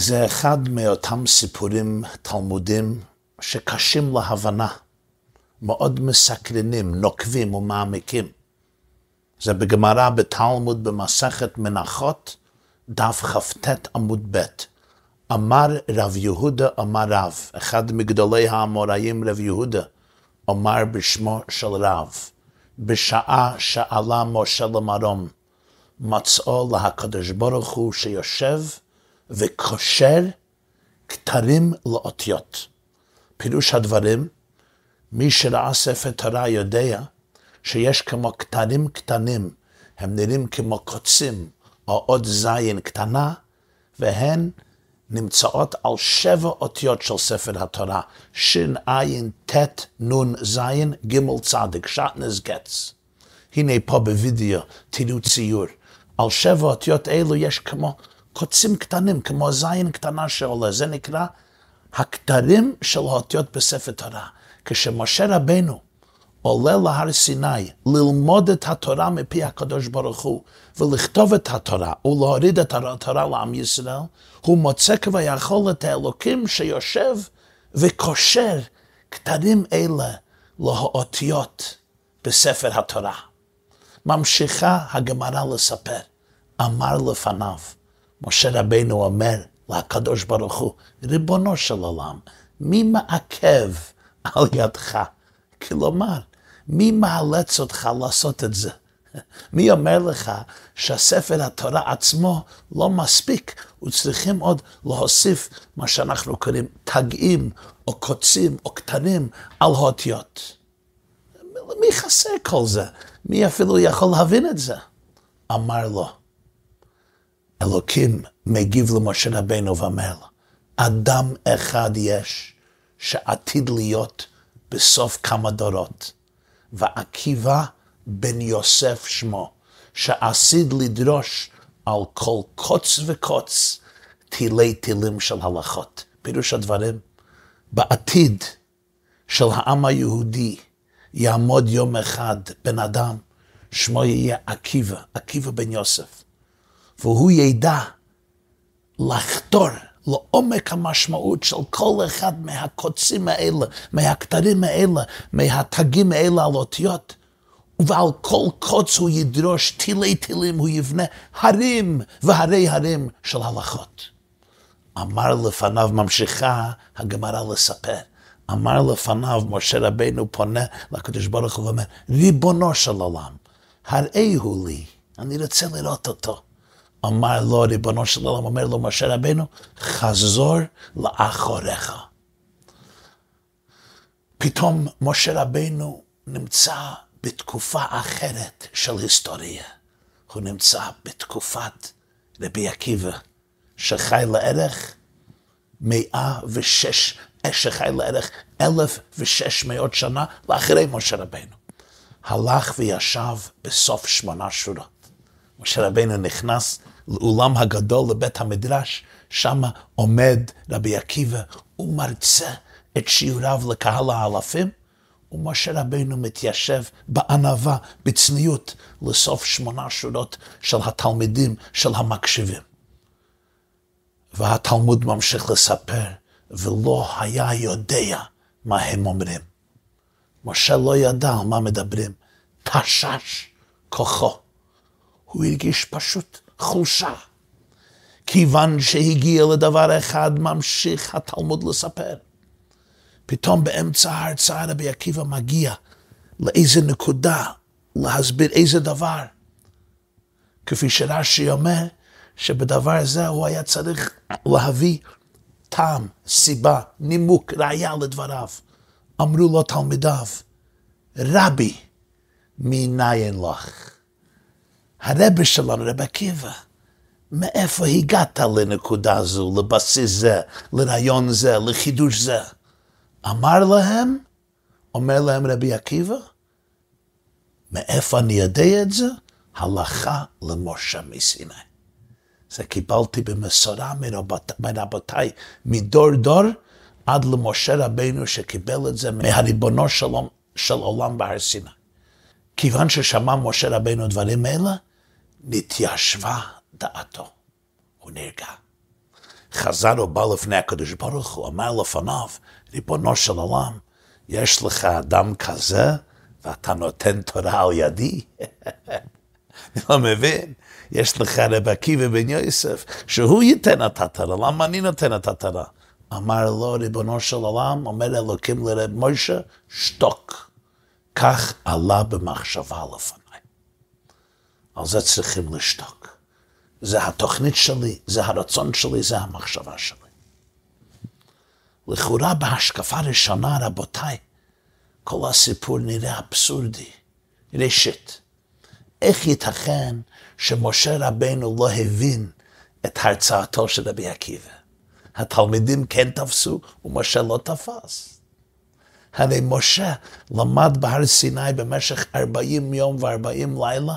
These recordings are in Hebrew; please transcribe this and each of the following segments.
זה אחד מאותם סיפורים תלמודים שקשים להבנה, מאוד מסקרנים, נוקבים ומעמיקים. זה בגמרא בתלמוד במסכת מנחות, דף כ"ט עמוד ב'. אמר רב יהודה אמר רב, אחד מגדולי האמוראים רב יהודה, אמר בשמו של רב, בשעה שאלה משה למרום, מצאו להקדוש ברוך הוא שיושב וקושר כתרים לאותיות. פירוש הדברים, מי שראה ספר תורה יודע שיש כמו כתרים קטנים, הם נראים כמו קוצים או עוד זין קטנה, והן נמצאות על שבע אותיות של ספר התורה, שע"ט נ"ז ג' צדיק, שעטנז גץ. הנה פה בווידאו, תראו ציור. על שבע אותיות אלו יש כמו קוצים קטנים, כמו זין קטנה שעולה. זה נקרא הכתרים של האותיות בספר תורה. כשמשה רבנו עולה להר סיני ללמוד את התורה מפי הקדוש ברוך הוא ולכתוב את התורה ולהוריד את התורה לעם ישראל, הוא מוצא כביכול את האלוקים שיושב וקושר כתרים אלה לאותיות בספר התורה. ממשיכה הגמרא לספר, אמר לפניו, משה רבנו אומר לקדוש ברוך הוא, ריבונו של עולם, מי מעכב על ידך? כלומר, מי מאלץ אותך לעשות את זה? מי אומר לך שהספר התורה עצמו לא מספיק, וצריכים עוד להוסיף מה שאנחנו קוראים תגים, או קוצים, או קטנים על האותיות. מי חסר כל זה? מי אפילו יכול להבין את זה? אמר לו, אלוקים מגיב למשה רבנו ואומר אדם אחד יש שעתיד להיות בסוף כמה דורות, ועקיבא בן יוסף שמו, שעשיד לדרוש על כל קוץ וקוץ תילי תילים של הלכות. פירוש הדברים, בעתיד של העם היהודי יעמוד יום אחד בן אדם, שמו יהיה עקיבא, עקיבא בן יוסף, והוא ידע לחתור לעומק המשמעות של כל אחד מהקוצים האלה, מהכתרים האלה, מהתגים האלה על אותיות, ועל כל קוץ הוא ידרוש תילי תילים, הוא יבנה הרים והרי הרים של הלכות. אמר לפניו, ממשיכה הגמרא לספר, אמר לפניו, משה רבנו פונה לקדוש ברוך הוא ואומר, ריבונו של עולם, הראהו לי, אני רוצה לראות אותו. אמר לו, ריבונו של עולם, אומר לו משה רבנו, חזור לאחוריך. פתאום משה רבנו נמצא בתקופה אחרת של היסטוריה. הוא נמצא בתקופת רבי עקיבא, שחי לערך 106, שחי לערך 1,600 שנה לאחרי משה רבנו. הלך וישב בסוף שמונה שורות. משה רבנו נכנס לאולם הגדול, לבית המדרש, שם עומד רבי עקיבא ומרצה את שיעוריו לקהל האלפים, ומשה רבנו מתיישב בענווה, בצניעות, לסוף שמונה שורות של התלמידים, של המקשיבים. והתלמוד ממשיך לספר, ולא היה יודע מה הם אומרים. משה לא ידע על מה מדברים, תשש כוחו. הוא הרגיש פשוט חולשה. כיוון שהגיע לדבר אחד, ממשיך התלמוד לספר. פתאום באמצע ההרצאה רבי עקיבא מגיע לאיזה נקודה, להסביר איזה דבר. כפי שרש"י אומר, שבדבר הזה הוא היה צריך להביא טעם, סיבה, נימוק, ראיה לדבריו. אמרו לו תלמידיו, רבי, מניין לך? הרבה שלנו, רבי עקיבא, מאיפה הגעת לנקודה זו, לבסיס זה, לרעיון זה, לחידוש זה? אמר להם, אומר להם רבי עקיבא, מאיפה אני יודע את זה? הלכה למשה מסיני. זה קיבלתי במסורה מרבותיי, מדור דור עד למשה רבנו שקיבל את זה מהריבונו של, עולם בהר סיני. כיוון ששמע משה רבנו דברים אלה, נתיישבה דעתו. הוא נרגע. חזר ובא לפני הקדוש ברוך הוא, אמר לפניו, ריבונו של עולם, יש לך אדם כזה, ואתה נותן תורה על ידי? אני לא מבין. יש לך רב עקיבא בן יוסף, שהוא ייתן את התורה, למה אני נותן את התורה? אמר לו, ריבונו של עולם, אומר אלוקים לרב מוישה, שתוק. כך עלה במחשבה לפניי. על זה צריכים לשתוק. זה התוכנית שלי, זה הרצון שלי, זה המחשבה שלי. לכאורה בהשקפה ראשונה, רבותיי, כל הסיפור נראה אבסורדי. ראשית, איך ייתכן שמשה רבנו לא הבין את הרצאתו של רבי עקיבא? התלמידים כן תפסו ומשה לא תפס. הרי משה למד בהר סיני במשך 40 יום ו-40 לילה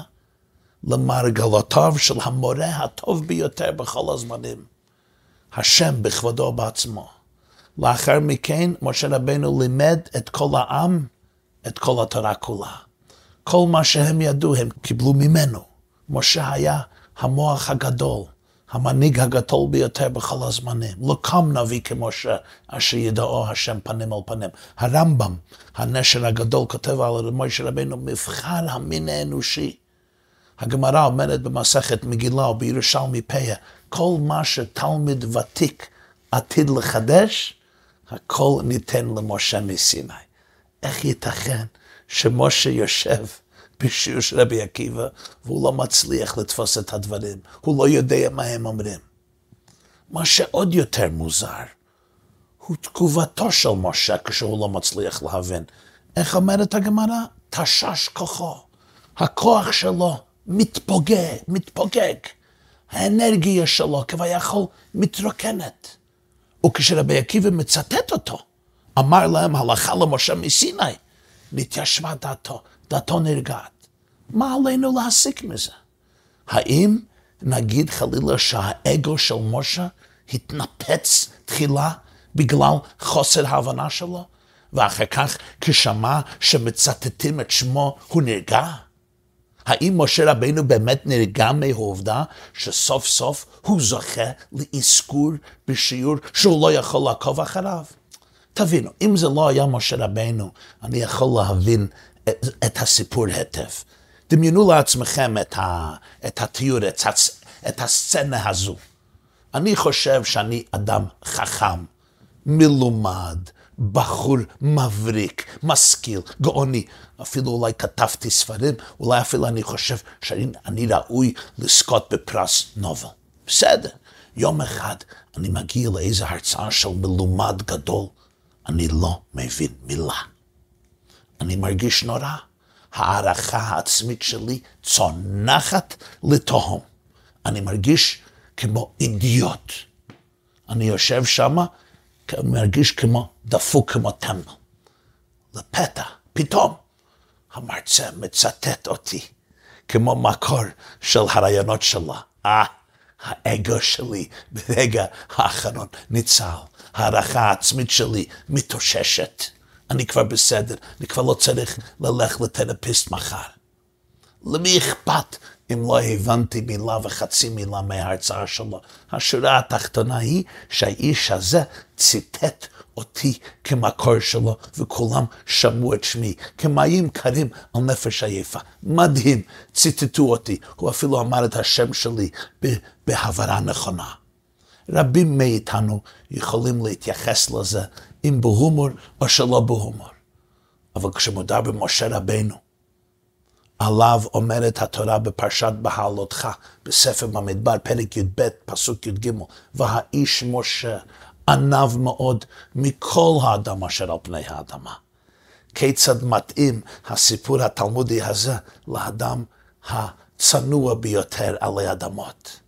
למרגלותיו של המורה הטוב ביותר בכל הזמנים, השם בכבודו בעצמו. לאחר מכן, משה רבנו לימד את כל העם את כל התורה כולה. כל מה שהם ידעו, הם קיבלו ממנו. משה היה המוח הגדול, המנהיג הגדול ביותר בכל הזמנים. לא קם נביא כמשה, אשר ידעו השם פנים על פנים. הרמב"ם, הנשר הגדול, כותב על משה רבנו, מבחר המין האנושי. הגמרא אומרת במסכת מגילה או בירושלמי פיה, כל מה שתלמיד ותיק עתיד לחדש, הכל ניתן למשה מסיני. איך ייתכן שמשה יושב בשיעור של רבי עקיבא והוא לא מצליח לתפוס את הדברים, הוא לא יודע מה הם אומרים. מה שעוד יותר מוזר, הוא תגובתו של משה כשהוא לא מצליח להבין. איך אומרת הגמרא? תשש כוחו. הכוח שלו מתפוגג, מתפוגג. האנרגיה שלו כביכול מתרוקנת. וכשרבי עקיבא מצטט אותו, אמר להם הלכה למשה מסיני, נתיישבה דעתו, דעתו נרגעת. מה עלינו להסיק מזה? האם נגיד חלילה שהאגו של משה התנפץ תחילה בגלל חוסר ההבנה שלו, ואחר כך כשמע שמצטטים את שמו הוא נרגע? האם משה רבינו באמת נרגע מהעובדה שסוף סוף הוא זוכה לאזכור בשיעור שהוא לא יכול לעקוב אחריו? תבינו, אם זה לא היה משה רבינו, אני יכול להבין את, את הסיפור היטב. דמיינו לעצמכם את, ה, את התיאור, את, את הסצנה הזו. אני חושב שאני אדם חכם, מלומד, בחור מבריק, משכיל, גאוני. אפילו אולי כתבתי ספרים, אולי אפילו אני חושב שאני ראוי לזכות בפרס נובל. בסדר. יום אחד אני מגיע לאיזו הרצאה של מלומד גדול, אני לא מבין מילה. אני מרגיש נורא. הערכה העצמית שלי צונחת לתהום. אני מרגיש כמו אידיוט. אני יושב שם, מרגיש כמו דפוק כמו טמבל. לפתע, פתאום, המרצה מצטט אותי כמו מקור של הרעיונות שלה. אה, האגו שלי ברגע האחרון ניצל. ההערכה העצמית שלי מתאוששת. אני כבר בסדר, אני כבר לא צריך ללכת לתרפיסט מחר. למי אכפת אם לא הבנתי מילה וחצי מילה מההרצאה שלו? השורה התחתונה היא שהאיש הזה ציטט אותי כמקור שלו, וכולם שמעו את שמי, כמים קרים על נפש עייפה. מדהים, ציטטו אותי. הוא אפילו אמר את השם שלי בהברה נכונה. רבים מאיתנו יכולים להתייחס לזה, אם בהומור או שלא בהומור. אבל כשמודע במשה רבנו, עליו אומרת התורה בפרשת בהעלותך, בספר במדבר, פרק י"ב, פסוק י"ג, והאיש משה ענב מאוד מכל האדם אשר על פני האדמה. כיצד מתאים הסיפור התלמודי הזה לאדם הצנוע ביותר עלי אדמות?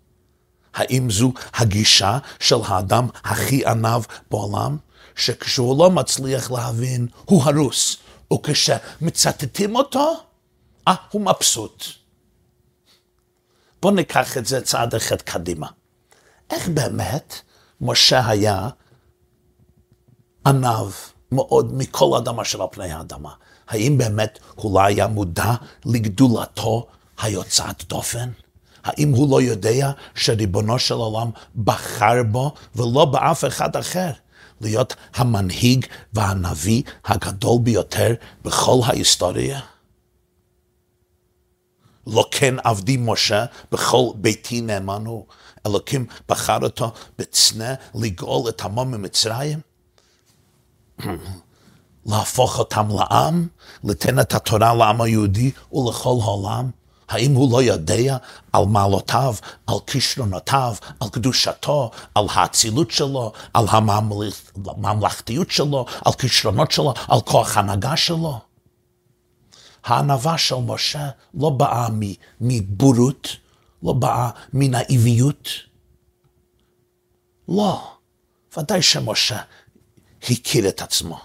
האם זו הגישה של האדם הכי ענב בעולם? שכשהוא לא מצליח להבין, הוא הרוס, וכשמצטטים אותו, אה, הוא מבסוט. בואו ניקח את זה צעד אחד קדימה. איך באמת משה היה ענב מאוד מכל אדם אשר על פני האדמה? האם באמת הוא לא היה מודע לגדולתו היוצאת דופן? האם הוא לא יודע שריבונו של עולם בחר בו ולא באף אחד אחר? להיות המנהיג והנביא הגדול ביותר בכל ההיסטוריה? לא כן עבדי משה בכל ביתי נאמן הוא. אלוקים בחר אותו בצנע לגאול את עמו ממצרים? להפוך אותם לעם, לתן את התורה לעם היהודי ולכל העולם? האם הוא לא יודע על מעלותיו, על כישרונותיו, על קדושתו, על האצילות שלו, על הממלכתיות שלו, על כישרונות שלו, על כוח הנהגה שלו? הענווה של משה לא באה מבורות, לא באה מנאיביות. לא, ודאי שמשה הכיר את עצמו.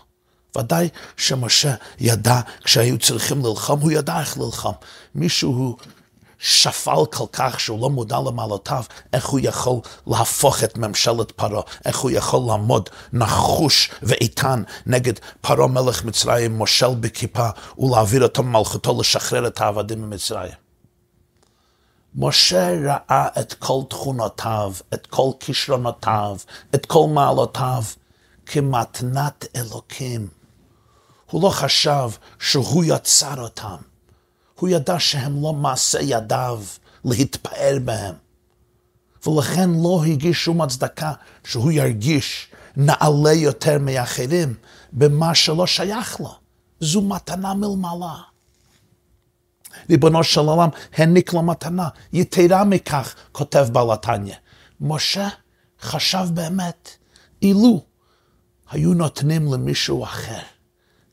ודאי שמשה ידע, כשהיו צריכים ללחום, הוא ידע איך ללחום. מישהו שפל כל כך שהוא לא מודע למעלותיו, איך הוא יכול להפוך את ממשלת פרעה, איך הוא יכול לעמוד נחוש ואיתן נגד פרעה מלך מצרים, מושל בכיפה, ולהעביר אותו ממלכותו לשחרר את העבדים ממצרים. משה ראה את כל תכונותיו, את כל כישרונותיו, את כל מעלותיו, כמתנת אלוקים. הוא לא חשב שהוא יצר אותם. הוא ידע שהם לא מעשה ידיו להתפאר בהם. ולכן לא הגיש שום הצדקה שהוא ירגיש נעלה יותר מאחרים במה שלא שייך לו. זו מתנה מלמעלה. ריבונו של עולם העניק לו מתנה. יתרה מכך, כותב בעל התניא, משה חשב באמת, אילו היו נותנים למישהו אחר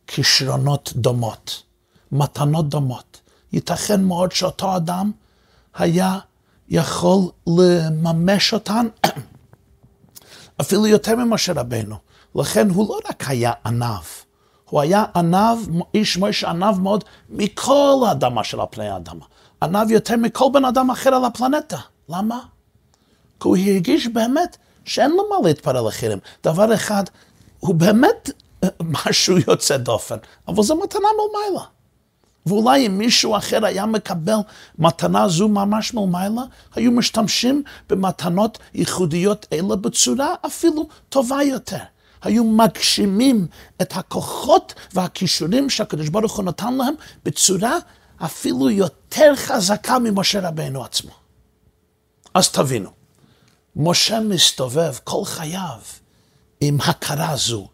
כישרונות דומות, מתנות דומות, ייתכן מאוד שאותו אדם היה יכול לממש אותן אפילו יותר ממשה רבנו. לכן הוא לא רק היה עניו, הוא היה עניו, איש מוישה עניו מאוד מכל האדמה של הפני האדמה. עניו יותר מכל בן אדם אחר על הפלנטה. למה? כי הוא הרגיש באמת שאין לו מה להתפרע לאחרים. דבר אחד, הוא באמת משהו יוצא דופן, אבל זו מתנה מלמעלה. ואולי אם מישהו אחר היה מקבל מתנה זו ממש מלמעלה, היו משתמשים במתנות ייחודיות אלה בצורה אפילו טובה יותר. היו מגשימים את הכוחות והכישורים שהקדוש ברוך הוא נתן להם בצורה אפילו יותר חזקה ממשה רבנו עצמו. אז תבינו, משה מסתובב כל חייו עם הכרה זו,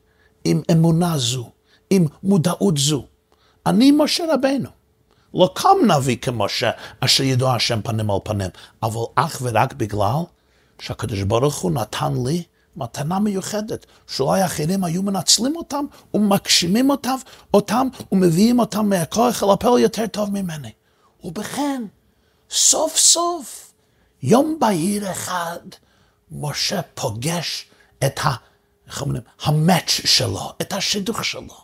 עם אמונה זו, עם מודעות זו. אני משה רבנו. לא קם נביא כמשה, אשר ידעו השם פנים על פנים, אבל אך ורק בגלל שהקדוש ברוך הוא נתן לי מתנה מיוחדת, שאולי אחרים היו מנצלים אותם ומגשימים אותם, אותם ומביאים אותם מהכוח אל הפועל יותר טוב ממני. ובכן, סוף סוף, יום בהיר אחד, משה פוגש את ה... איך אומרים? המאץ' שלו, את השידוך שלו.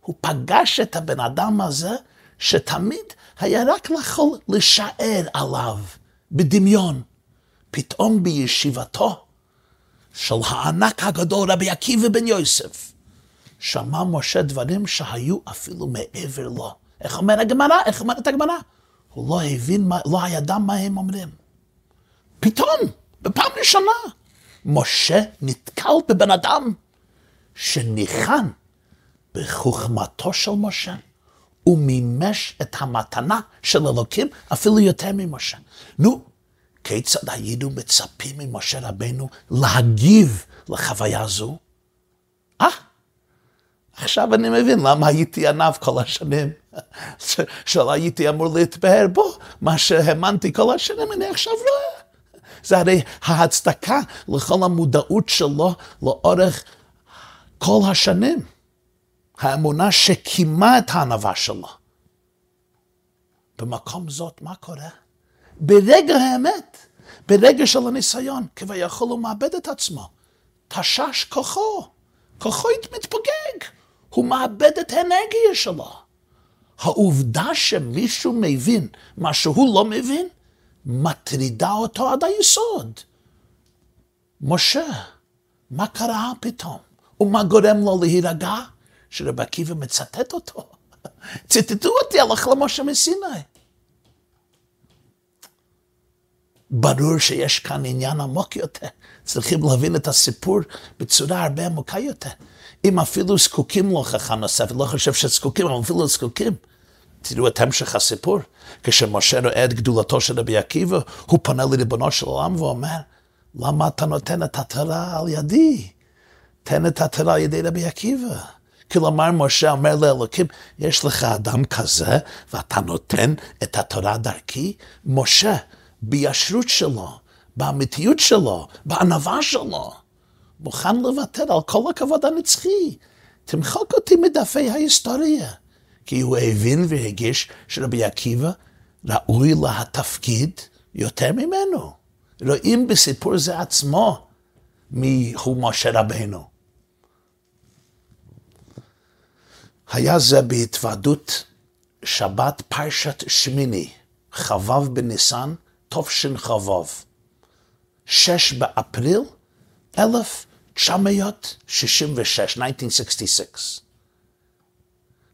הוא פגש את הבן אדם הזה, שתמיד היה רק יכול לשער עליו בדמיון. פתאום בישיבתו של הענק הגדול רבי עקיבא בן יוסף, שמע משה דברים שהיו אפילו מעבר לו. איך אומר הגמרא? איך אומרת הגמרא? הוא לא הבין, מה, לא ידע מה הם אומרים. פתאום, בפעם ראשונה, משה נתקל בבן אדם שניחן בחוכמתו של משה. הוא מימש את המתנה של אלוקים אפילו יותר ממשה. נו, כיצד היינו מצפים ממשה רבנו להגיב לחוויה זו? אה, עכשיו אני מבין למה הייתי עניו כל השנים, שלא הייתי אמור להתבהר בו, מה שהאמנתי כל השנים, אני עכשיו רואה. זה הרי ההצדקה לכל המודעות שלו לאורך כל השנים. האמונה שקימה את הענווה שלו. במקום זאת, מה קורה? ברגע האמת, ברגע של הניסיון, כביכול הוא מאבד את עצמו. תשש כוחו, כוחו מתפוגג, הוא מאבד את האנרגיה שלו. העובדה שמישהו מבין מה שהוא לא מבין, מטרידה אותו עד היסוד. משה, מה קרה פתאום? ומה גורם לו להירגע? שרבי עקיבא מצטט אותו. ציטטו אותי, הלך למשה מסיני. ברור שיש כאן עניין עמוק יותר. צריכים להבין את הסיפור בצורה הרבה עמוקה יותר. אם אפילו זקוקים להוכחה נוספת, לא חושב שזקוקים, אבל אפילו זקוקים. תראו את המשך הסיפור. כשמשה רואה את גדולתו של רבי עקיבא, הוא פונה לריבונו של עולם ואומר, למה אתה נותן את התורה על ידי? תן את התורה על ידי רבי עקיבא. כלומר, משה אומר לאלוקים, יש לך אדם כזה, ואתה נותן את התורה דרכי? משה, בישרות שלו, באמיתיות שלו, בענווה שלו, מוכן לוותר על כל הכבוד הנצחי. תמחק אותי מדפי ההיסטוריה. כי הוא הבין והגיש שרבי עקיבא ראוי לתפקיד יותר ממנו. רואים בסיפור זה עצמו מי הוא משה רבנו. היה זה בהתוועדות שבת פרשת שמיני, חבב בניסן, תשכ"ו, 6 באפריל 1966, 1966.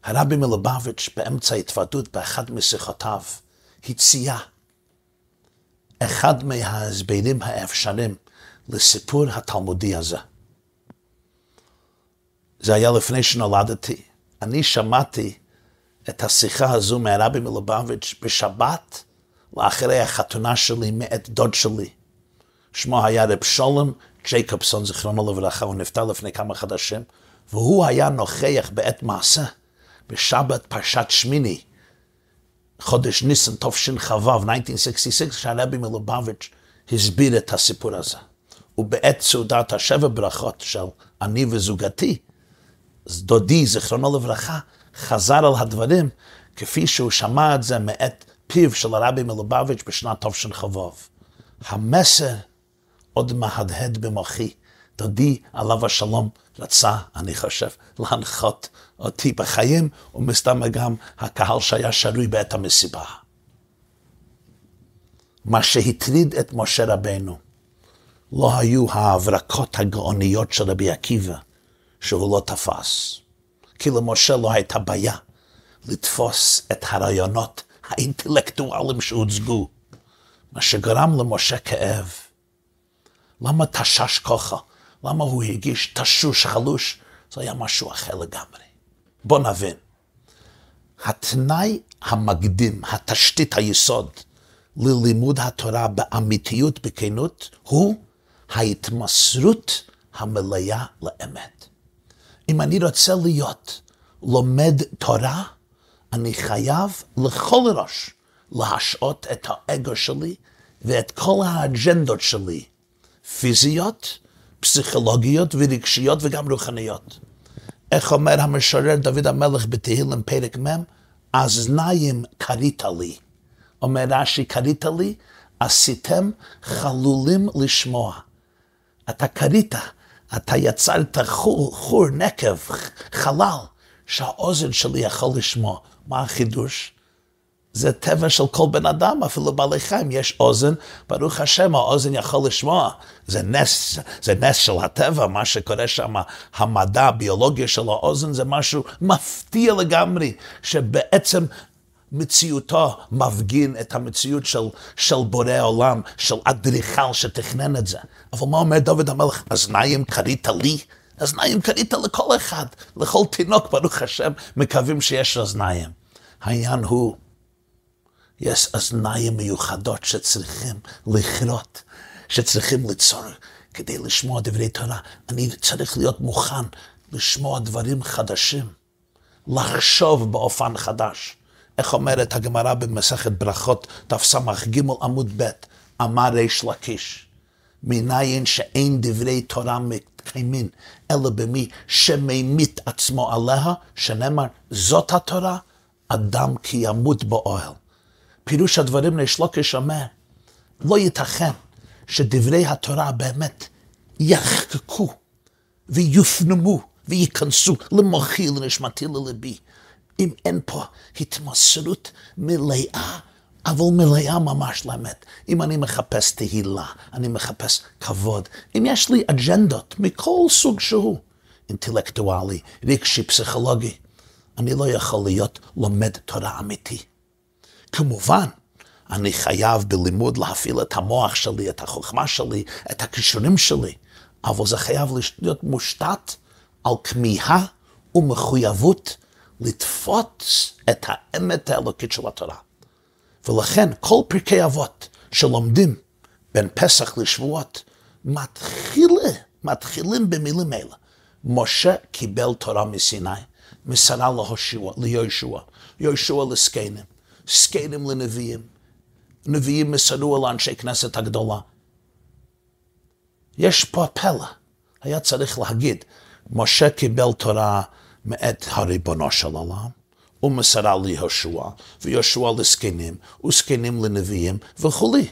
הרבי מלובביץ' באמצע ההתוועדות באחד משיחותיו הציע אחד מההסברים האפשריים לסיפור התלמודי הזה. זה היה לפני שנולדתי. אני שמעתי את השיחה הזו מהרבי מלובביץ' בשבת לאחרי החתונה שלי מאת דוד שלי. שמו היה רב שולם ג'ייקובסון, זיכרונו לברכה, הוא נפטר לפני כמה חדשים, והוא היה נוכח בעת מעשה, בשבת פרשת שמיני, חודש ניסן תשכ"ו, 1966, כשהרבי מלובביץ' הסביר את הסיפור הזה. ובעת סעודת השבע ברכות של אני וזוגתי, דודי, זיכרונו לברכה, חזר על הדברים כפי שהוא שמע את זה מאת פיו של הרבי מלובביץ' בשנת תשכ"ו. המסר עוד מהדהד במוחי. דודי, עליו השלום, רצה, אני חושב, להנחות אותי בחיים, ומסתמה גם הקהל שהיה שרוי בעת המסיבה. מה שהטריד את משה רבנו לא היו ההברקות הגאוניות של רבי עקיבא, שהוא לא תפס. כי למשה לא הייתה בעיה לתפוס את הרעיונות האינטלקטואליים שהוצגו, מה שגרם למשה כאב. למה תשש ככה? למה הוא הגיש תשוש חלוש? זה היה משהו אחר לגמרי. בוא נבין. התנאי המקדים, התשתית היסוד ללימוד התורה באמיתיות, בכנות, הוא ההתמסרות המלאה לאמת. אם אני רוצה להיות לומד תורה, אני חייב לכל ראש להשעות את האגו שלי ואת כל האג'נדות שלי, פיזיות, פסיכולוגיות ורגשיות וגם רוחניות. איך אומר המשורר דוד המלך בתהילים פרק מ', אזניים כרית לי. אומר רש"י, כרית לי, עשיתם חלולים לשמוע. אתה כרית, אתה יצרת חור, חור, נקב, חלל, שהאוזן שלי יכול לשמוע. מה החידוש? זה טבע של כל בן אדם, אפילו בעלי חיים יש אוזן, ברוך השם האוזן יכול לשמוע. זה נס, זה נס של הטבע, מה שקורה שם, המדע, הביולוגיה של האוזן, זה משהו מפתיע לגמרי, שבעצם מציאותו מפגין את המציאות של, של בורא עולם, של אדריכל שתכנן את זה. אבל מה אומר דוד המלך? אזניים כרית לי? אזניים כרית לכל אחד, לכל תינוק, ברוך השם, מקווים שיש אוזניים. העניין הוא יש אזניים מיוחדות שצריכים לכרות, שצריכים ליצור כדי לשמוע דברי תורה. אני צריך להיות מוכן לשמוע דברים חדשים, לחשוב באופן חדש. איך אומרת הגמרא במסכת ברכות, תס"ג עמוד ב', אמר ריש לקיש, מניין שאין דברי תורה מתקיימים, אלא במי שממית עצמו עליה, שנאמר, זאת התורה, אדם כי ימות באוהל. פירוש הדברים נשלוקש אומר, לא ייתכן שדברי התורה באמת יחקקו ויופנמו וייכנסו למוחי, לנשמתי, ללבי, אם אין פה התמסרות מלאה, אבל מלאה ממש לאמת. אם אני מחפש תהילה, אני מחפש כבוד, אם יש לי אג'נדות מכל סוג שהוא, אינטלקטואלי, רגשי, פסיכולוגי, אני לא יכול להיות לומד תורה אמיתי. כמובן, אני חייב בלימוד להפעיל את המוח שלי, את החוכמה שלי, את הכישורים שלי, אבל זה חייב להיות מושתת על כמיהה ומחויבות לתפוץ את האמת האלוקית של התורה. ולכן כל פרקי אבות שלומדים בין פסח לשבועות, מתחילה, מתחילים במילים אלה. משה קיבל תורה מסיני, משרה ליהושע, יהושע לזקנים, זקנים לנביאים, נביאים מסרו על אנשי כנסת הגדולה. יש פה פלא, היה צריך להגיד, משה קיבל תורה מאת הריבונו של עולם, ומסרה ליהושע, ויהושע לזקנים, וזקנים לנביאים וכולי.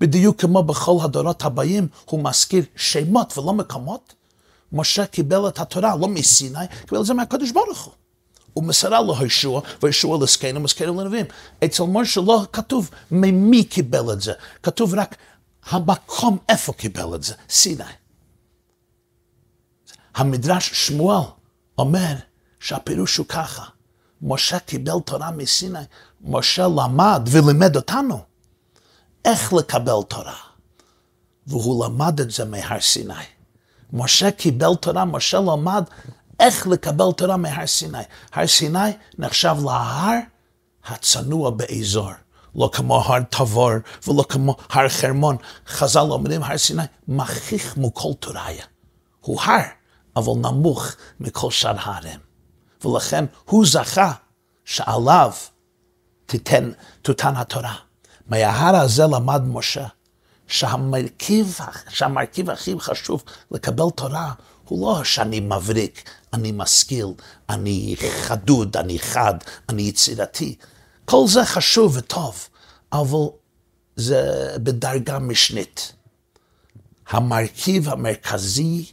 בדיוק כמו בכל הדורות הבאים, הוא מזכיר שמות ולא מקומות. משה קיבל את התורה לא מסיני, קיבל את זה מהקדוש ברוך הוא. הוא מסרה ליהושע, ויהושע לזקנים וזקנים לנביאים. אצל משה לא כתוב ממי קיבל את זה, כתוב רק המקום איפה קיבל את זה, סיני. המדרש שמואל אומר שהפירוש הוא ככה, משה קיבל תורה מסיני, משה למד ולימד אותנו איך לקבל תורה. והוא למד את זה מהר סיני. משה קיבל תורה, משה למד איך לקבל תורה מהר סיני. הר סיני נחשב להר הצנוע באזור. לא כמו הר תבור ולא כמו הר חרמון. חז"ל אומרים הר סיני מכיך מכל תוריה. הוא הר, אבל נמוך מכל שאר ההרים. ולכן הוא זכה שעליו תיתן, תותן התורה. מההר הזה למד משה שהמרכיב, שהמרכיב הכי חשוב לקבל תורה הוא לא שאני מבריק, אני משכיל, אני חדוד, אני חד, אני יצירתי. כל זה חשוב וטוב, אבל זה בדרגה משנית. המרכיב המרכזי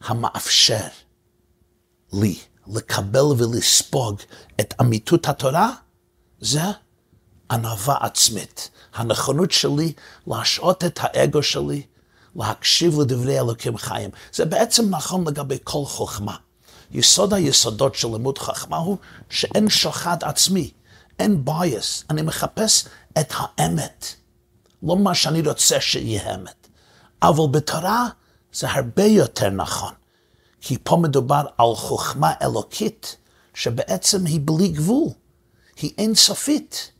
המאפשר לי לקבל ולספוג את אמיתות התורה, זה ענווה עצמית. הנכונות שלי להשעות את האגו שלי, להקשיב לדברי אלוקים חיים. זה בעצם נכון לגבי כל חוכמה. יסוד היסודות של לימוד חכמה הוא שאין שוחד עצמי, אין בייס. אני מחפש את האמת, לא מה שאני רוצה שיהיה אמת. אבל בתורה זה הרבה יותר נכון. כי פה מדובר על חוכמה אלוקית, שבעצם היא בלי גבול, היא אינסופית.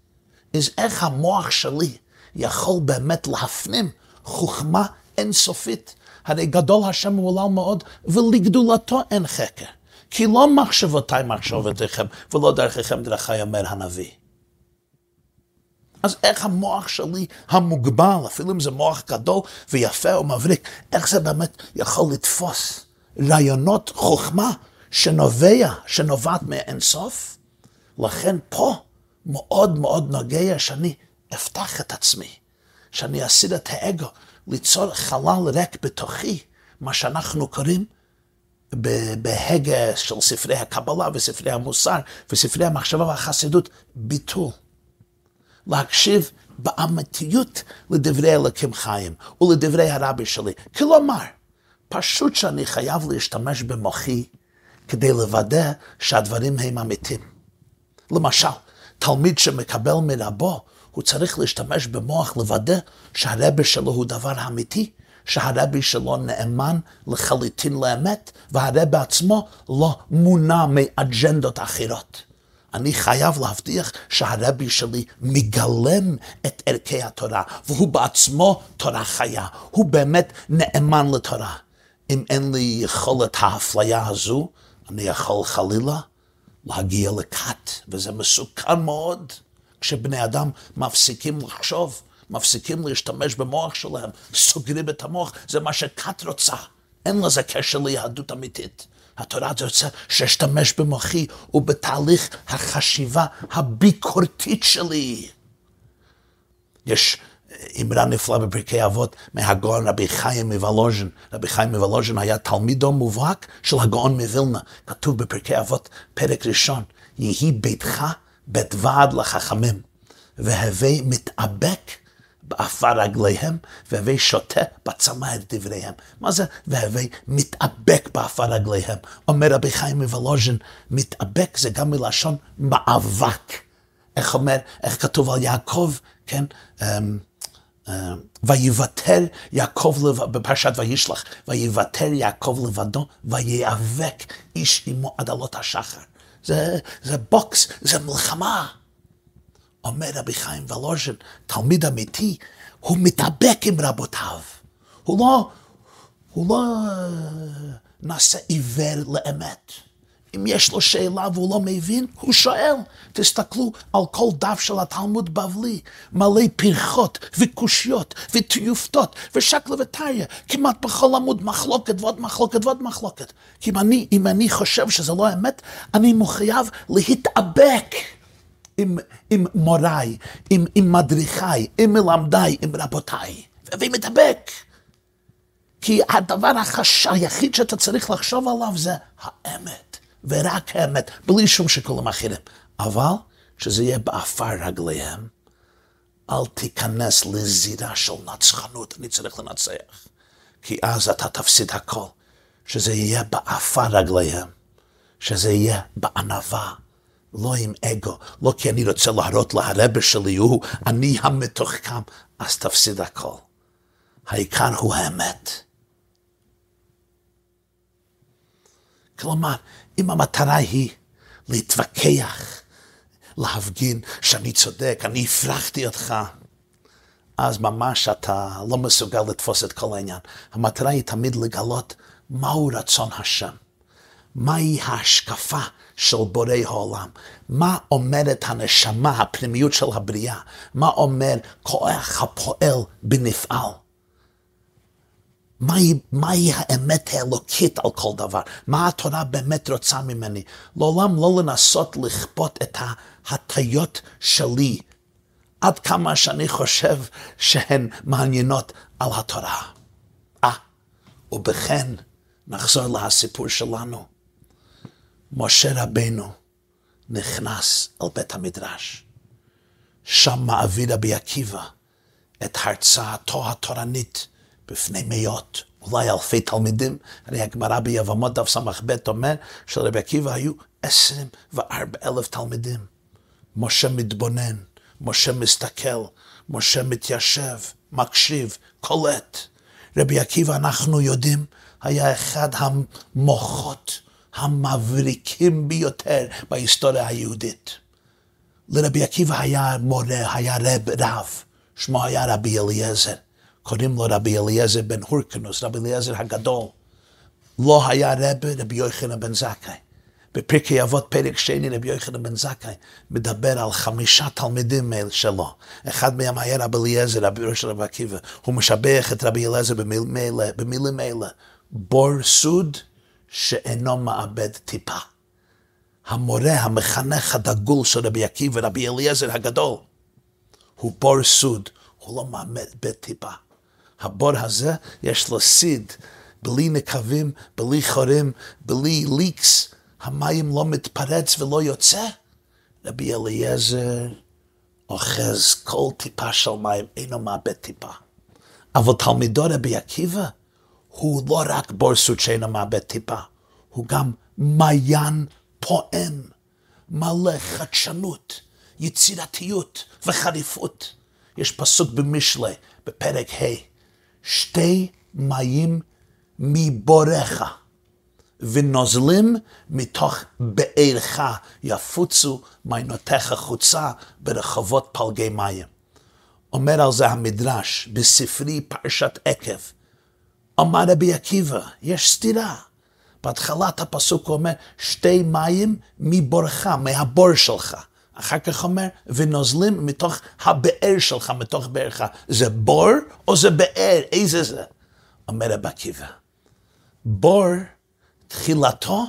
אז איך המוח שלי יכול באמת להפנים חוכמה אינסופית? הרי גדול השם הוא עולם מאוד, ולגדולתו אין חקר. כי לא מחשבותיי מחשבותיכם, ולא דרככם דרכי אומר הנביא. אז איך המוח שלי המוגבל, אפילו אם זה מוח גדול ויפה ומבריק, איך זה באמת יכול לתפוס רעיונות חוכמה שנובע, שנובעת מאינסוף? לכן פה מאוד מאוד נוגע שאני אפתח את עצמי, שאני אסיר את האגו, ליצור חלל ריק בתוכי, מה שאנחנו קוראים בהגה של ספרי הקבלה וספרי המוסר וספרי המחשבה והחסידות, ביטול. להקשיב באמיתיות לדברי אלוקים חיים ולדברי הרבי שלי. כלומר, פשוט שאני חייב להשתמש במוחי כדי לוודא שהדברים הם אמיתיים. למשל, תלמיד שמקבל מרבו, הוא צריך להשתמש במוח לוודא שהרבי שלו הוא דבר אמיתי, שהרבי שלו נאמן לחלוטין לאמת, והרבי עצמו לא מונע מאג'נדות אחרות. אני חייב להבטיח שהרבי שלי מגלם את ערכי התורה, והוא בעצמו תורה חיה. הוא באמת נאמן לתורה. אם אין לי יכולת האפליה הזו, אני יכול חלילה להגיע לכת, וזה מסוכן מאוד כשבני אדם מפסיקים לחשוב, מפסיקים להשתמש במוח שלהם, סוגרים את המוח, זה מה שכת רוצה. אין לזה קשר ליהדות אמיתית. התורה רוצה שאשתמש במוחי ובתהליך החשיבה הביקורתית שלי. יש אמרה נפלאה בפרקי אבות מהגאון רבי חיים מוולוז'ין. רבי חיים מוולוז'ין היה תלמידו מובהק של הגאון מווילנה. כתוב בפרקי אבות, פרק ראשון, יהי ביתך בית ועד לחכמים, והווי מתאבק באפר רגליהם, והווי שותה בצמא את דבריהם. מה זה והווי מתאבק באפר רגליהם? אומר רבי חיים מוולוז'ין, מתאבק זה גם מלשון מאבק. איך אומר, איך כתוב על יעקב, כן? אמ, ויוותר יעקב לבדו, בפרשת וישלח, ויוותר יעקב לבדו, ויאבק איש עמו עד עלות השחר. זה, זה בוקס, זה מלחמה. אומר רבי חיים מוולוז'ין, תלמיד אמיתי, הוא מתאבק עם רבותיו. הוא לא, הוא לא אה, נעשה עיוור לאמת. אם יש לו שאלה והוא לא מבין, הוא שואל. תסתכלו על כל דף של התלמוד בבלי, מלא פרחות וקושיות וטיופתות ושקלא וטריא, כמעט בכל עמוד מחלוקת ועוד מחלוקת ועוד מחלוקת. כי אם אני, אם אני חושב שזה לא אמת, אני מחויב להתאבק. עם, עם מוריי, עם, עם מדריכיי, עם מלמדיי, עם רבותיי, ומתאבק. כי הדבר החש... היחיד שאתה צריך לחשוב עליו זה האמת, ורק האמת, בלי שום שיקולים אחרים. אבל שזה יהיה באפר רגליהם, אל תיכנס לזירה של נצחנות, אני צריך לנצח. כי אז אתה תפסיד הכל. שזה יהיה באפר רגליהם, שזה יהיה בענווה, לא עם אגו, לא כי אני רוצה להראות להרבה שלי, הוא אני המתוחכם, אז תפסיד הכל. העיקר הוא האמת. כלומר, אם המטרה היא להתווכח, להפגין שאני צודק, אני הפרחתי אותך, אז ממש אתה לא מסוגל לתפוס את כל העניין. המטרה היא תמיד לגלות מהו רצון השם. מהי ההשקפה של בורא העולם? מה אומרת הנשמה, הפנימיות של הבריאה? מה אומר כוח הפועל בנפעל? מהי, מהי האמת האלוקית על כל דבר? מה התורה באמת רוצה ממני? לעולם לא לנסות לכפות את ההטיות שלי עד כמה שאני חושב שהן מעניינות על התורה. אה, ובכן, נחזור לסיפור שלנו. משה רבנו נכנס אל בית המדרש. שם מעביר רבי עקיבא את הרצאתו התורנית בפני מאות, אולי אלפי תלמידים. הרי הגמרא ביבמות דף ס"ב אומר שלרבי עקיבא היו עשרים וארבע אלף תלמידים. משה מתבונן, משה מסתכל, משה מתיישב, מקשיב, קולט. רבי עקיבא, אנחנו יודעים, היה אחד המוחות המבריקים ביותר בהיסטוריה היהודית. לרבי עקיבא היה מורה, היה רב רב, שמו היה רבי אליעזר. קוראים לו רבי אליעזר בן הורקנוס, רבי אליעזר הגדול. לא היה רבי, רבי יוחנן בן זכאי. בפרקי אבות פרק שני רבי יוחנן בן זכאי מדבר על חמישה תלמידים שלו. אחד מהם היה רבי אליעזר, רבי ראש רבי עקיבא. הוא משבח את רבי אליעזר במילים אלה. בור סוד שאינו מאבד טיפה. המורה, המחנך הדגול של רבי עקיבא, רבי אליעזר הגדול, הוא בור סוד, הוא לא מאבד טיפה. הבור הזה, יש לו סיד, בלי נקבים, בלי חורים, בלי ליקס, המים לא מתפרץ ולא יוצא. רבי אליעזר אוחז כל טיפה של מים, אינו מאבד טיפה. אבל תלמידו רבי עקיבא, הוא לא רק בור סוד שאינו מאבד טיפה, הוא גם מעיין פועם, מלא חדשנות, יצירתיות וחריפות. יש פסוק במשלי, בפרק ה', שתי מים מבורך, ונוזלים מתוך בארך יפוצו מעיינותיך חוצה ברחובות פלגי מים. אומר על זה המדרש בספרי פרשת עקב, אמר רבי עקיבא, יש סתירה. בהתחלת הפסוק הוא אומר, שתי מים מבורך, מהבור שלך. אחר כך אומר, ונוזלים מתוך הבאר שלך, מתוך בארך. זה בור או זה באר? איזה זה? אומר רבי עקיבא, בור, תחילתו,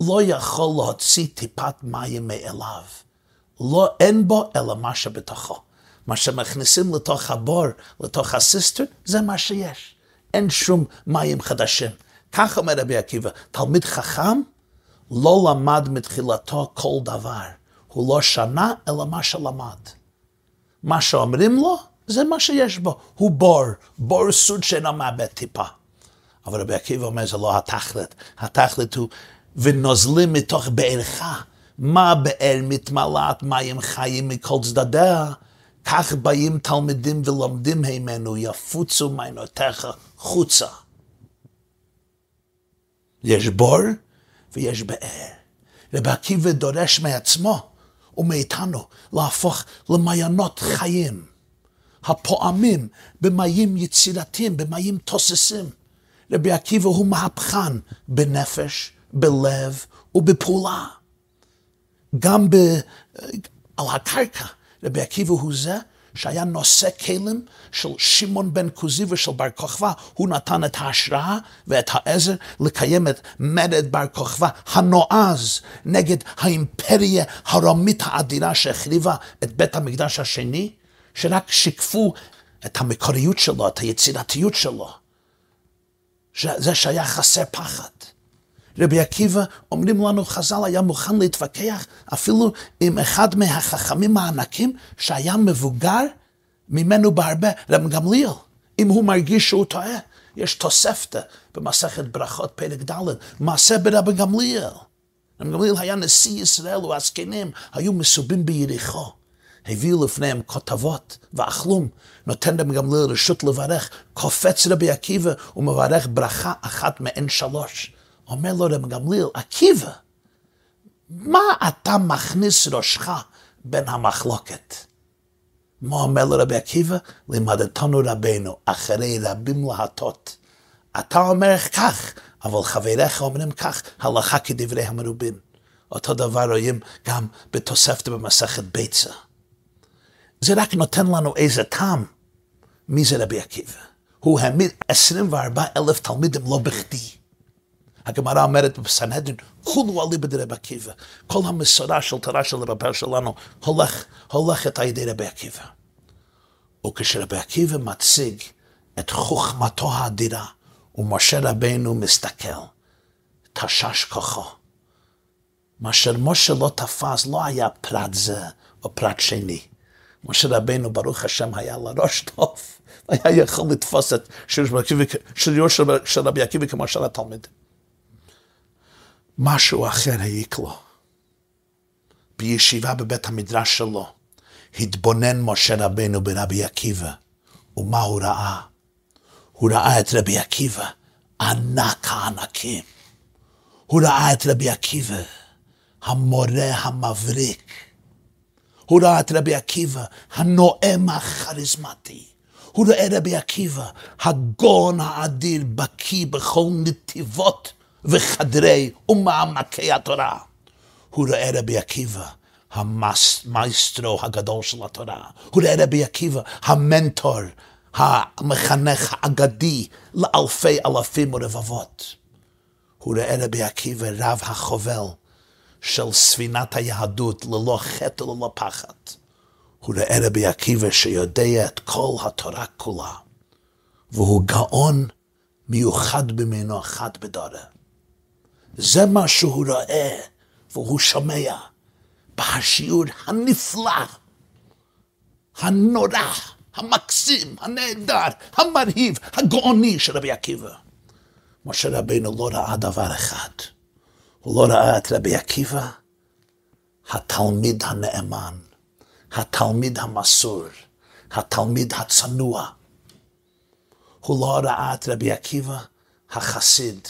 לא יכול להוציא טיפת מים מאליו. לא, אין בו אלא מה שבתוכו. מה שמכניסים לתוך הבור, לתוך הסיסטר, זה מה שיש. אין שום מים חדשים. כך אומר רבי עקיבא, תלמיד חכם לא למד מתחילתו כל דבר. הוא לא שנה, אלא מה שלמד. מה שאומרים לו, זה מה שיש בו. הוא בור, בור סוד שאינו מאבד טיפה. אבל רבי עקיבא אומר, זה לא התכלת. התכלת הוא, ונוזלים מתוך בערך, מה באר מתמלאת מים חיים מכל צדדיה, כך באים תלמידים ולומדים הימנו, יפוצו מעיינותיך חוצה. יש בור ויש באר. רבי עקיבא דורש מעצמו ומאיתנו להפוך למעיינות חיים, הפועמים במים יצירתיים, במים תוססים. רבי עקיבא הוא מהפכן בנפש, בלב ובפעולה. גם ב, על הקרקע, רבי עקיבא הוא זה שהיה נושא כלים של שמעון בן כוזי ושל בר כוכבא, הוא נתן את ההשראה ואת העזר לקיים את מרד בר כוכבא הנועז נגד האימפריה הרומית האדירה שהחריבה את בית המקדש השני, שרק שיקפו את המקוריות שלו, את היצירתיות שלו. זה שהיה חסר פחד. רבי עקיבא, אומרים לנו חז"ל, היה מוכן להתווכח אפילו עם אחד מהחכמים הענקים שהיה מבוגר ממנו בהרבה, רבי גמליאל, אם הוא מרגיש שהוא טועה. יש תוספתא במסכת ברכות פרק ד', מעשה ברבי גמליאל. רבי גמליאל היה נשיא ישראל והזקנים היו מסובים ביריחו. הביאו לפניהם כותבות ואכלום, נותן רבי גמליאל רשות לברך, קופץ רבי עקיבא ומברך ברכה אחת מעין שלוש. אומר לו רב גמליאל, עקיבא, מה אתה מכניס ראשך בין המחלוקת? מה אומר לו רבי עקיבא? לימדתנו רבנו, אחרי רבים להטות. אתה אומר כך, אבל חבריך אומרים כך, הלכה כדברי המרובין. אותו דבר רואים גם בתוספת במסכת ביצה. זה רק נותן לנו איזה טעם. מי זה רבי עקיבא? הוא העמיד 24 אלף תלמידים לא בכדי. הגמרא אומרת בסנהדרין, כולו אליבא דרבי עקיבא. כל המסורה של תורה של רבי שלנו הולך, הולכת על ידי רבי עקיבא. וכשרבי עקיבא מציג את חוכמתו האדירה, ומשה רבינו מסתכל, תשש כוחו. מה שמשה לא תפס לא היה פרט זה או פרט שני. משה רבינו, ברוך השם, היה לו ראש טוב, היה יכול לתפוס את שריו של רבי עקיבא כמו של התלמידים. משהו אחר העיק לו. בישיבה בבית המדרש שלו, התבונן משה רבנו ברבי עקיבא, ומה הוא ראה? הוא ראה את רבי עקיבא, ענק הענקים. הוא ראה את רבי עקיבא, המורה המבריק. הוא ראה את רבי עקיבא, הנואם הכריזמטי. הוא ראה רבי עקיבא, הגאון האדיר, בקיא בכל נתיבות וחדרי ומעמקי התורה. הוא ראה רבי עקיבא, המייסטרו הגדול של התורה. הוא ראה רבי עקיבא, המנטור, המחנך האגדי לאלפי אלפים ורבבות. הוא ראה רבי עקיבא, רב החובל של ספינת היהדות, ללא חטא וללא פחד. הוא ראה רבי עקיבא שיודע את כל התורה כולה, והוא גאון מיוחד במינו אחד בדוره. זה מה שהוא רואה והוא שומע בשיעור הנפלא, הנורא, המקסים, הנהדר, המרהיב, הגאוני של רבי עקיבא. משה רבינו לא ראה דבר אחד, הוא לא ראה את רבי עקיבא, התלמיד הנאמן, התלמיד המסור, התלמיד הצנוע. הוא לא ראה את רבי עקיבא, החסיד.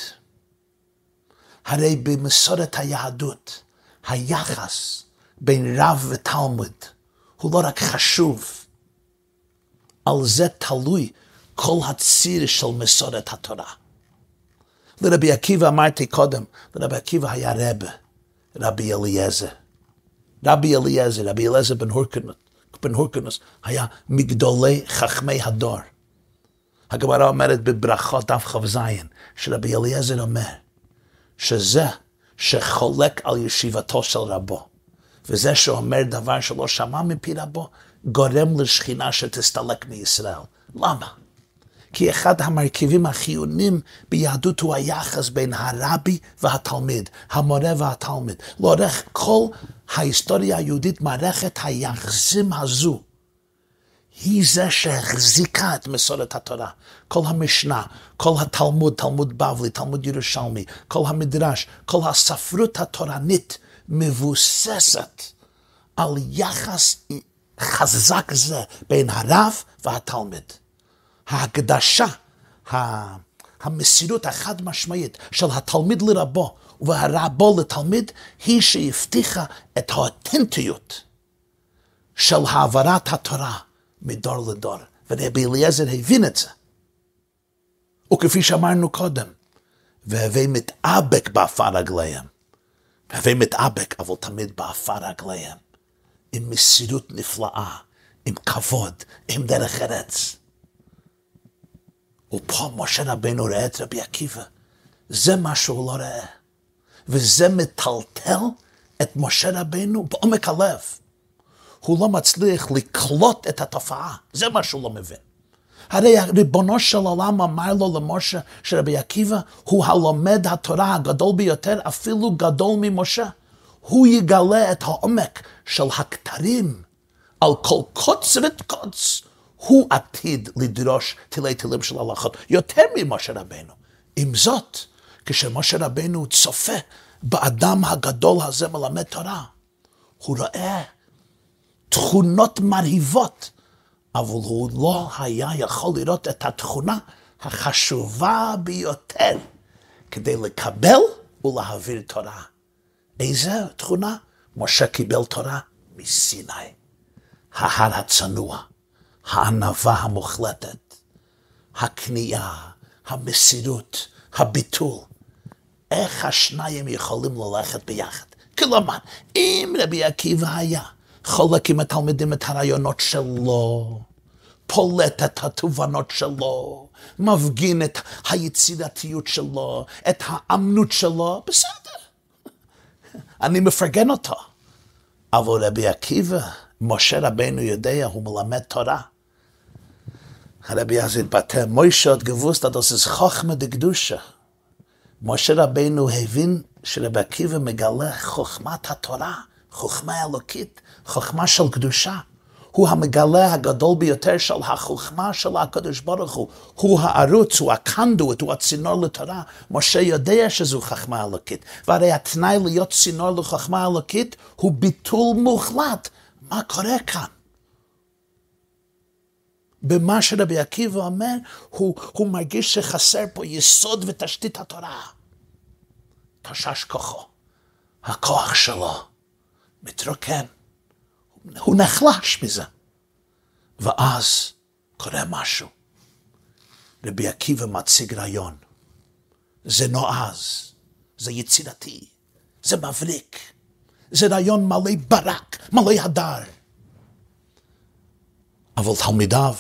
הרי במסורת היהדות, היחס בין רב ותלמוד הוא לא רק חשוב, על זה תלוי כל הציר של מסורת התורה. לרבי עקיבא אמרתי קודם, לרבי עקיבא היה רב, רבי אליעזר. רבי אליעזר, רבי אליעזר בן הורקנוס, בן הורקנוס היה מגדולי חכמי הדור. הגמרא אומרת בברכות דף כ"ז, שרבי אליעזר אומר, שזה שחולק על ישיבתו של רבו, וזה שאומר דבר שלא שמע מפי רבו, גורם לשכינה שתסתלק מישראל. למה? כי אחד המרכיבים החיוניים ביהדות הוא היחס בין הרבי והתלמיד, המורה והתלמיד. לאורך כל ההיסטוריה היהודית, מערכת היחסים הזו היא זה שהחזיקה את מסורת התורה. כל המשנה, כל התלמוד, תלמוד בבלי, תלמוד ירושלמי, כל המדרש, כל הספרות התורנית מבוססת על יחס חזק זה בין הרב והתלמיד. ההקדשה, המסירות החד משמעית של התלמיד לרבו והרבו לתלמיד היא שהבטיחה את האותנטיות של העברת התורה מדור לדור. ורבי אליעזר הבין את זה. וכפי שאמרנו קודם, והווי מתאבק באפר רגליהם. והווי מתאבק, אבל תמיד באפר רגליהם. עם מסירות נפלאה, עם כבוד, עם דרך ארץ. ופה משה רבנו רואה את רבי עקיבא. זה מה שהוא לא רואה. וזה מטלטל את משה רבנו בעומק הלב. הוא לא מצליח לקלוט את התופעה, זה מה שהוא לא מבין. הרי ריבונו של עולם אמר לו למשה שרבי עקיבא הוא הלומד התורה הגדול ביותר, אפילו גדול ממשה. הוא יגלה את העומק של הכתרים על כל קוץ וקוץ. הוא עתיד לדרוש תילי תילים של הלכות, יותר ממשה רבנו. עם זאת, כשמשה רבנו צופה באדם הגדול הזה מלמד תורה, הוא רואה תכונות מרהיבות, אבל הוא לא היה יכול לראות את התכונה החשובה ביותר כדי לקבל ולהעביר תורה. איזה תכונה? משה קיבל תורה מסיני. ההר הצנוע, הענווה המוחלטת, הכניעה, המסירות, הביטול. איך השניים יכולים ללכת ביחד? כלומר, אם רבי עקיבא היה חולק עם התלמידים את הרעיונות שלו, פולט את התובנות שלו, מפגין את היצירתיות שלו, את האמנות שלו, בסדר. אני מפרגן אותו. אבל רבי עקיבא, משה רבנו יודע, הוא מלמד תורה. הרבי אז התבטא, מוישה עוד גבוסת עד עושה חוכמה דקדושה. משה רבנו הבין שרבי עקיבא מגלה חוכמת התורה. חוכמה אלוקית, חוכמה של קדושה. הוא המגלה הגדול ביותר של החוכמה של הקדוש ברוך הוא. הוא הערוץ, הוא הקנדוט, הוא הצינור לתורה. משה יודע שזו חוכמה אלוקית. והרי התנאי להיות צינור לחוכמה אלוקית הוא ביטול מוחלט. מה קורה כאן? במה שרבי עקיבא אומר, הוא, הוא מרגיש שחסר פה יסוד ותשתית התורה. תשש כוחו, הכוח שלו. מתרוקן. הוא נחלש מזה. ואז קורה משהו. רבי עקיבא מציג רעיון. זה נועז, זה יצירתי, זה מבריק, זה רעיון מלא ברק, מלא הדר. אבל תלמידיו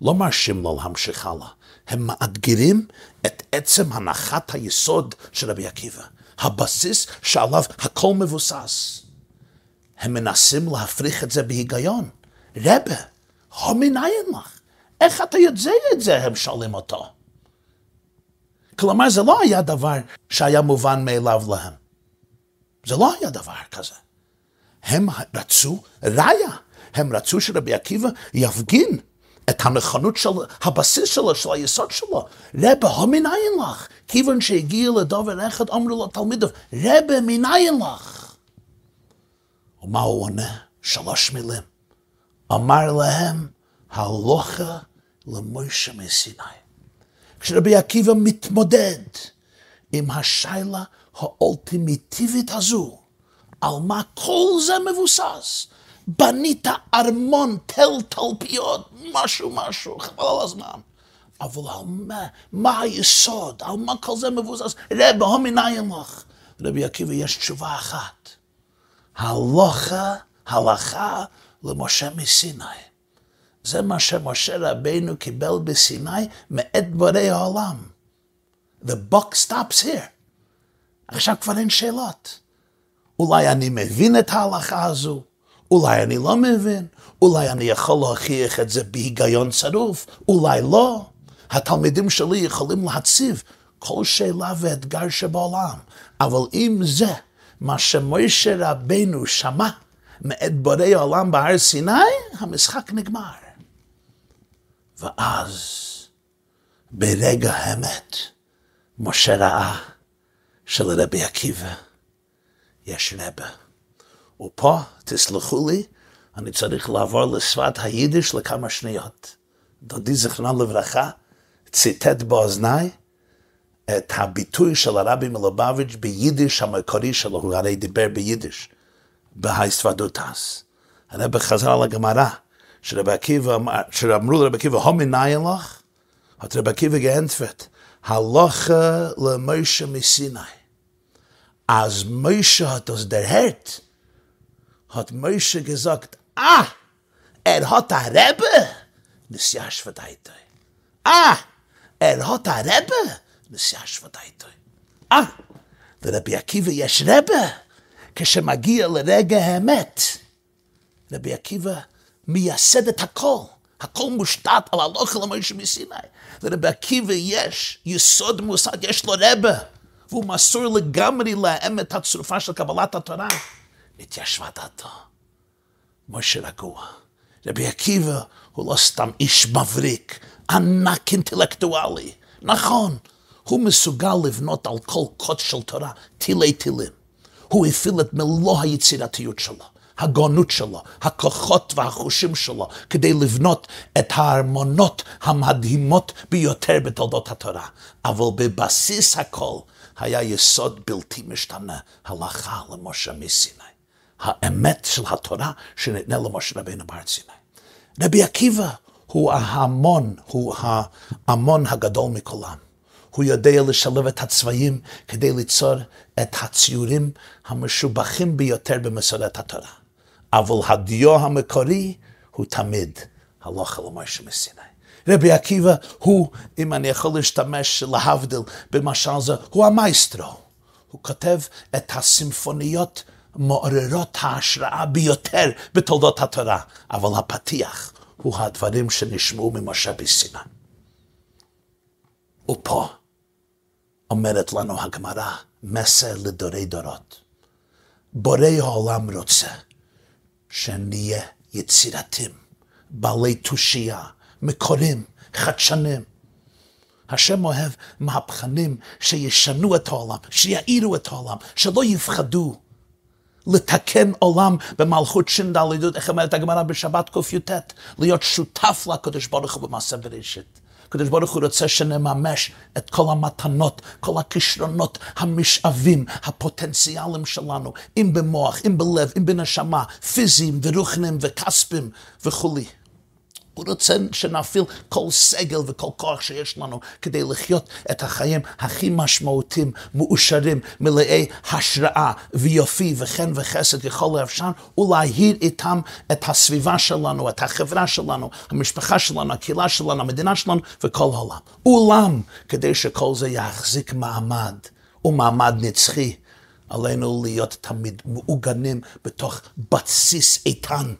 לא מרשים לו להמשיך הלאה. הם מאתגרים את עצם הנחת היסוד של רבי עקיבא, הבסיס שעליו הכל מבוסס. הם מנסים להפריך את זה בהיגיון. רבה, המנין לך? איך אתה יודע את זה? הם שואלים אותו. כלומר, זה לא היה דבר שהיה מובן מאליו להם. זה לא היה דבר כזה. הם רצו ראיה. הם רצו שרבי עקיבא יפגין את הנכונות של הבסיס שלו, של היסוד שלו. רבה, המנין לך? כיוון שהגיע לדובר אחד, אמרו לתלמידיו, רבה, מנין לך? ומה הוא עונה? שלוש מילים. אמר להם, הלוכה למוישה מסיני. כשרבי עקיבא מתמודד עם השיילה האולטימיטיבית הזו, על מה כל זה מבוסס? בנית ארמון, תל תלפיות, משהו משהו, חבל על הזמן. אבל על מה, מה היסוד? על מה כל זה מבוסס? רבי, המנין לך. רבי עקיבא יש תשובה אחת. הלוכה, הלכה למשה מסיני. זה מה שמשה רבינו קיבל בסיני מאת בורא העולם. The buck stops here. עכשיו כבר אין שאלות. אולי אני מבין את ההלכה הזו, אולי אני לא מבין, אולי אני יכול להוכיח את זה בהיגיון צרוף, אולי לא. התלמידים שלי יכולים להציב כל שאלה ואתגר שבעולם, אבל אם זה מה שמוישה רבנו שמע מאת בורא העולם בהר סיני, המשחק נגמר. ואז, ברגע האמת, משה ראה שלרבי עקיבא יש רבה. ופה, תסלחו לי, אני צריך לעבור לשפת היידיש לכמה שניות. דודי זיכרונו לברכה ציטט באוזניי את הביטוי של הרבי מלובביץ' ביידיש המקורי שלו, הוא הרי דיבר ביידיש, בהסתוודותס. הרבי חזר על הגמרא, שרבי שאמרו לרבי עקיבא, הומי נאי לך, hat רבי עקיבא geantwortet, הלוכה למוישה מסיני. Als Moshe hat das der Herd, hat Moshe gesagt, ah, er hat a Rebbe, das Jasch verdeitoi. Ah, er hat a Rebbe, verdeitoi. Ah, der Rabbi Akiva יש Rebbe, כשמגיע לרגע האמת. רבי עקיבא מייסד את הכל, הכל מושתת על הלוכל למוישה מסיני. לרבי עקיבא יש יסוד מוסד, יש לו רבה. והוא מסור לגמרי לאמת הצרופה של קבלת התורה, נתיישבה דעתו. משה רגוע. רבי עקיבא הוא לא סתם איש מבריק, ענק אינטלקטואלי. נכון, הוא מסוגל לבנות על כל קוד של תורה תילי תילים. הוא הפעיל את מלוא היצירתיות שלו. הגאונות שלו, הכוחות והחושים שלו, כדי לבנות את הארמונות המדהימות ביותר בתולדות התורה. אבל בבסיס הכל היה יסוד בלתי משתנה, הלכה למשה מסיני. האמת של התורה שניתנה למשה רבינו בהר סיני. רבי עקיבא הוא ההמון, הוא ההמון הגדול מכולם. הוא יודע לשלב את הצבעים כדי ליצור את הציורים המשובחים ביותר במסורת התורה. אבל הדיו המקורי הוא תמיד הלכה למשה מסיני. רבי עקיבא הוא, אם אני יכול להשתמש להבדיל במשל זה, הוא המייסטרו. הוא כותב את הסימפוניות מעוררות ההשראה ביותר בתולדות התורה, אבל הפתיח הוא הדברים שנשמעו ממשה בסיני. ופה אומרת לנו הגמרא, מסר לדורי דורות. בורא העולם רוצה שנהיה יצירתים, בעלי תושייה, מקורים, חדשנים. השם אוהב מהפכנים שישנו את העולם, שיעירו את העולם, שלא יפחדו לתקן עולם במלכות ש"ד, איך אומרת הגמרא בשבת קי"ט, להיות שותף לקדוש ברוך הוא במעשה בראשית. הקדוש ברוך הוא רוצה שנממש את כל המתנות, כל הכישרונות, המשאבים, הפוטנציאלים שלנו, אם במוח, אם בלב, אם בנשמה, פיזיים ורוחניים וכספיים וכולי. הוא רוצה שנפעיל כל סגל וכל כוח שיש לנו כדי לחיות את החיים הכי משמעותיים, מאושרים, מלאי השראה ויופי וחן וחסד ככל האפשר, ולהאיר איתם את הסביבה שלנו, את החברה שלנו, המשפחה שלנו, הקהילה שלנו, המדינה שלנו וכל העולם. אולם, כדי שכל זה יחזיק מעמד, ומעמד נצחי, עלינו להיות תמיד מעוגנים בתוך בסיס איתן.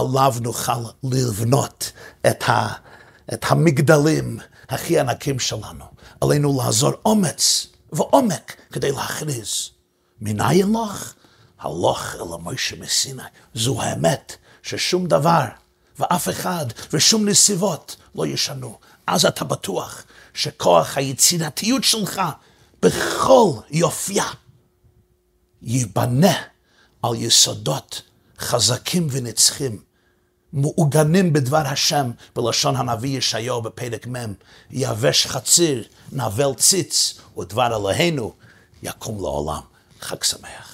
עליו נוכל לבנות את, ה, את המגדלים הכי ענקים שלנו. עלינו לעזור אומץ ועומק כדי להכריז. מניין לך? הלוך אל המוישה מסיני. זו האמת ששום דבר ואף אחד ושום נסיבות לא ישנו. אז אתה בטוח שכוח היצירתיות שלך בכל יופייה ייבנה על יסודות חזקים ונצחים מעוגנים בדבר השם בלשון הנביא ישעיהו בפרק מ', יבש חציר, נבל ציץ, ודבר אלוהינו יקום לעולם. חג שמח.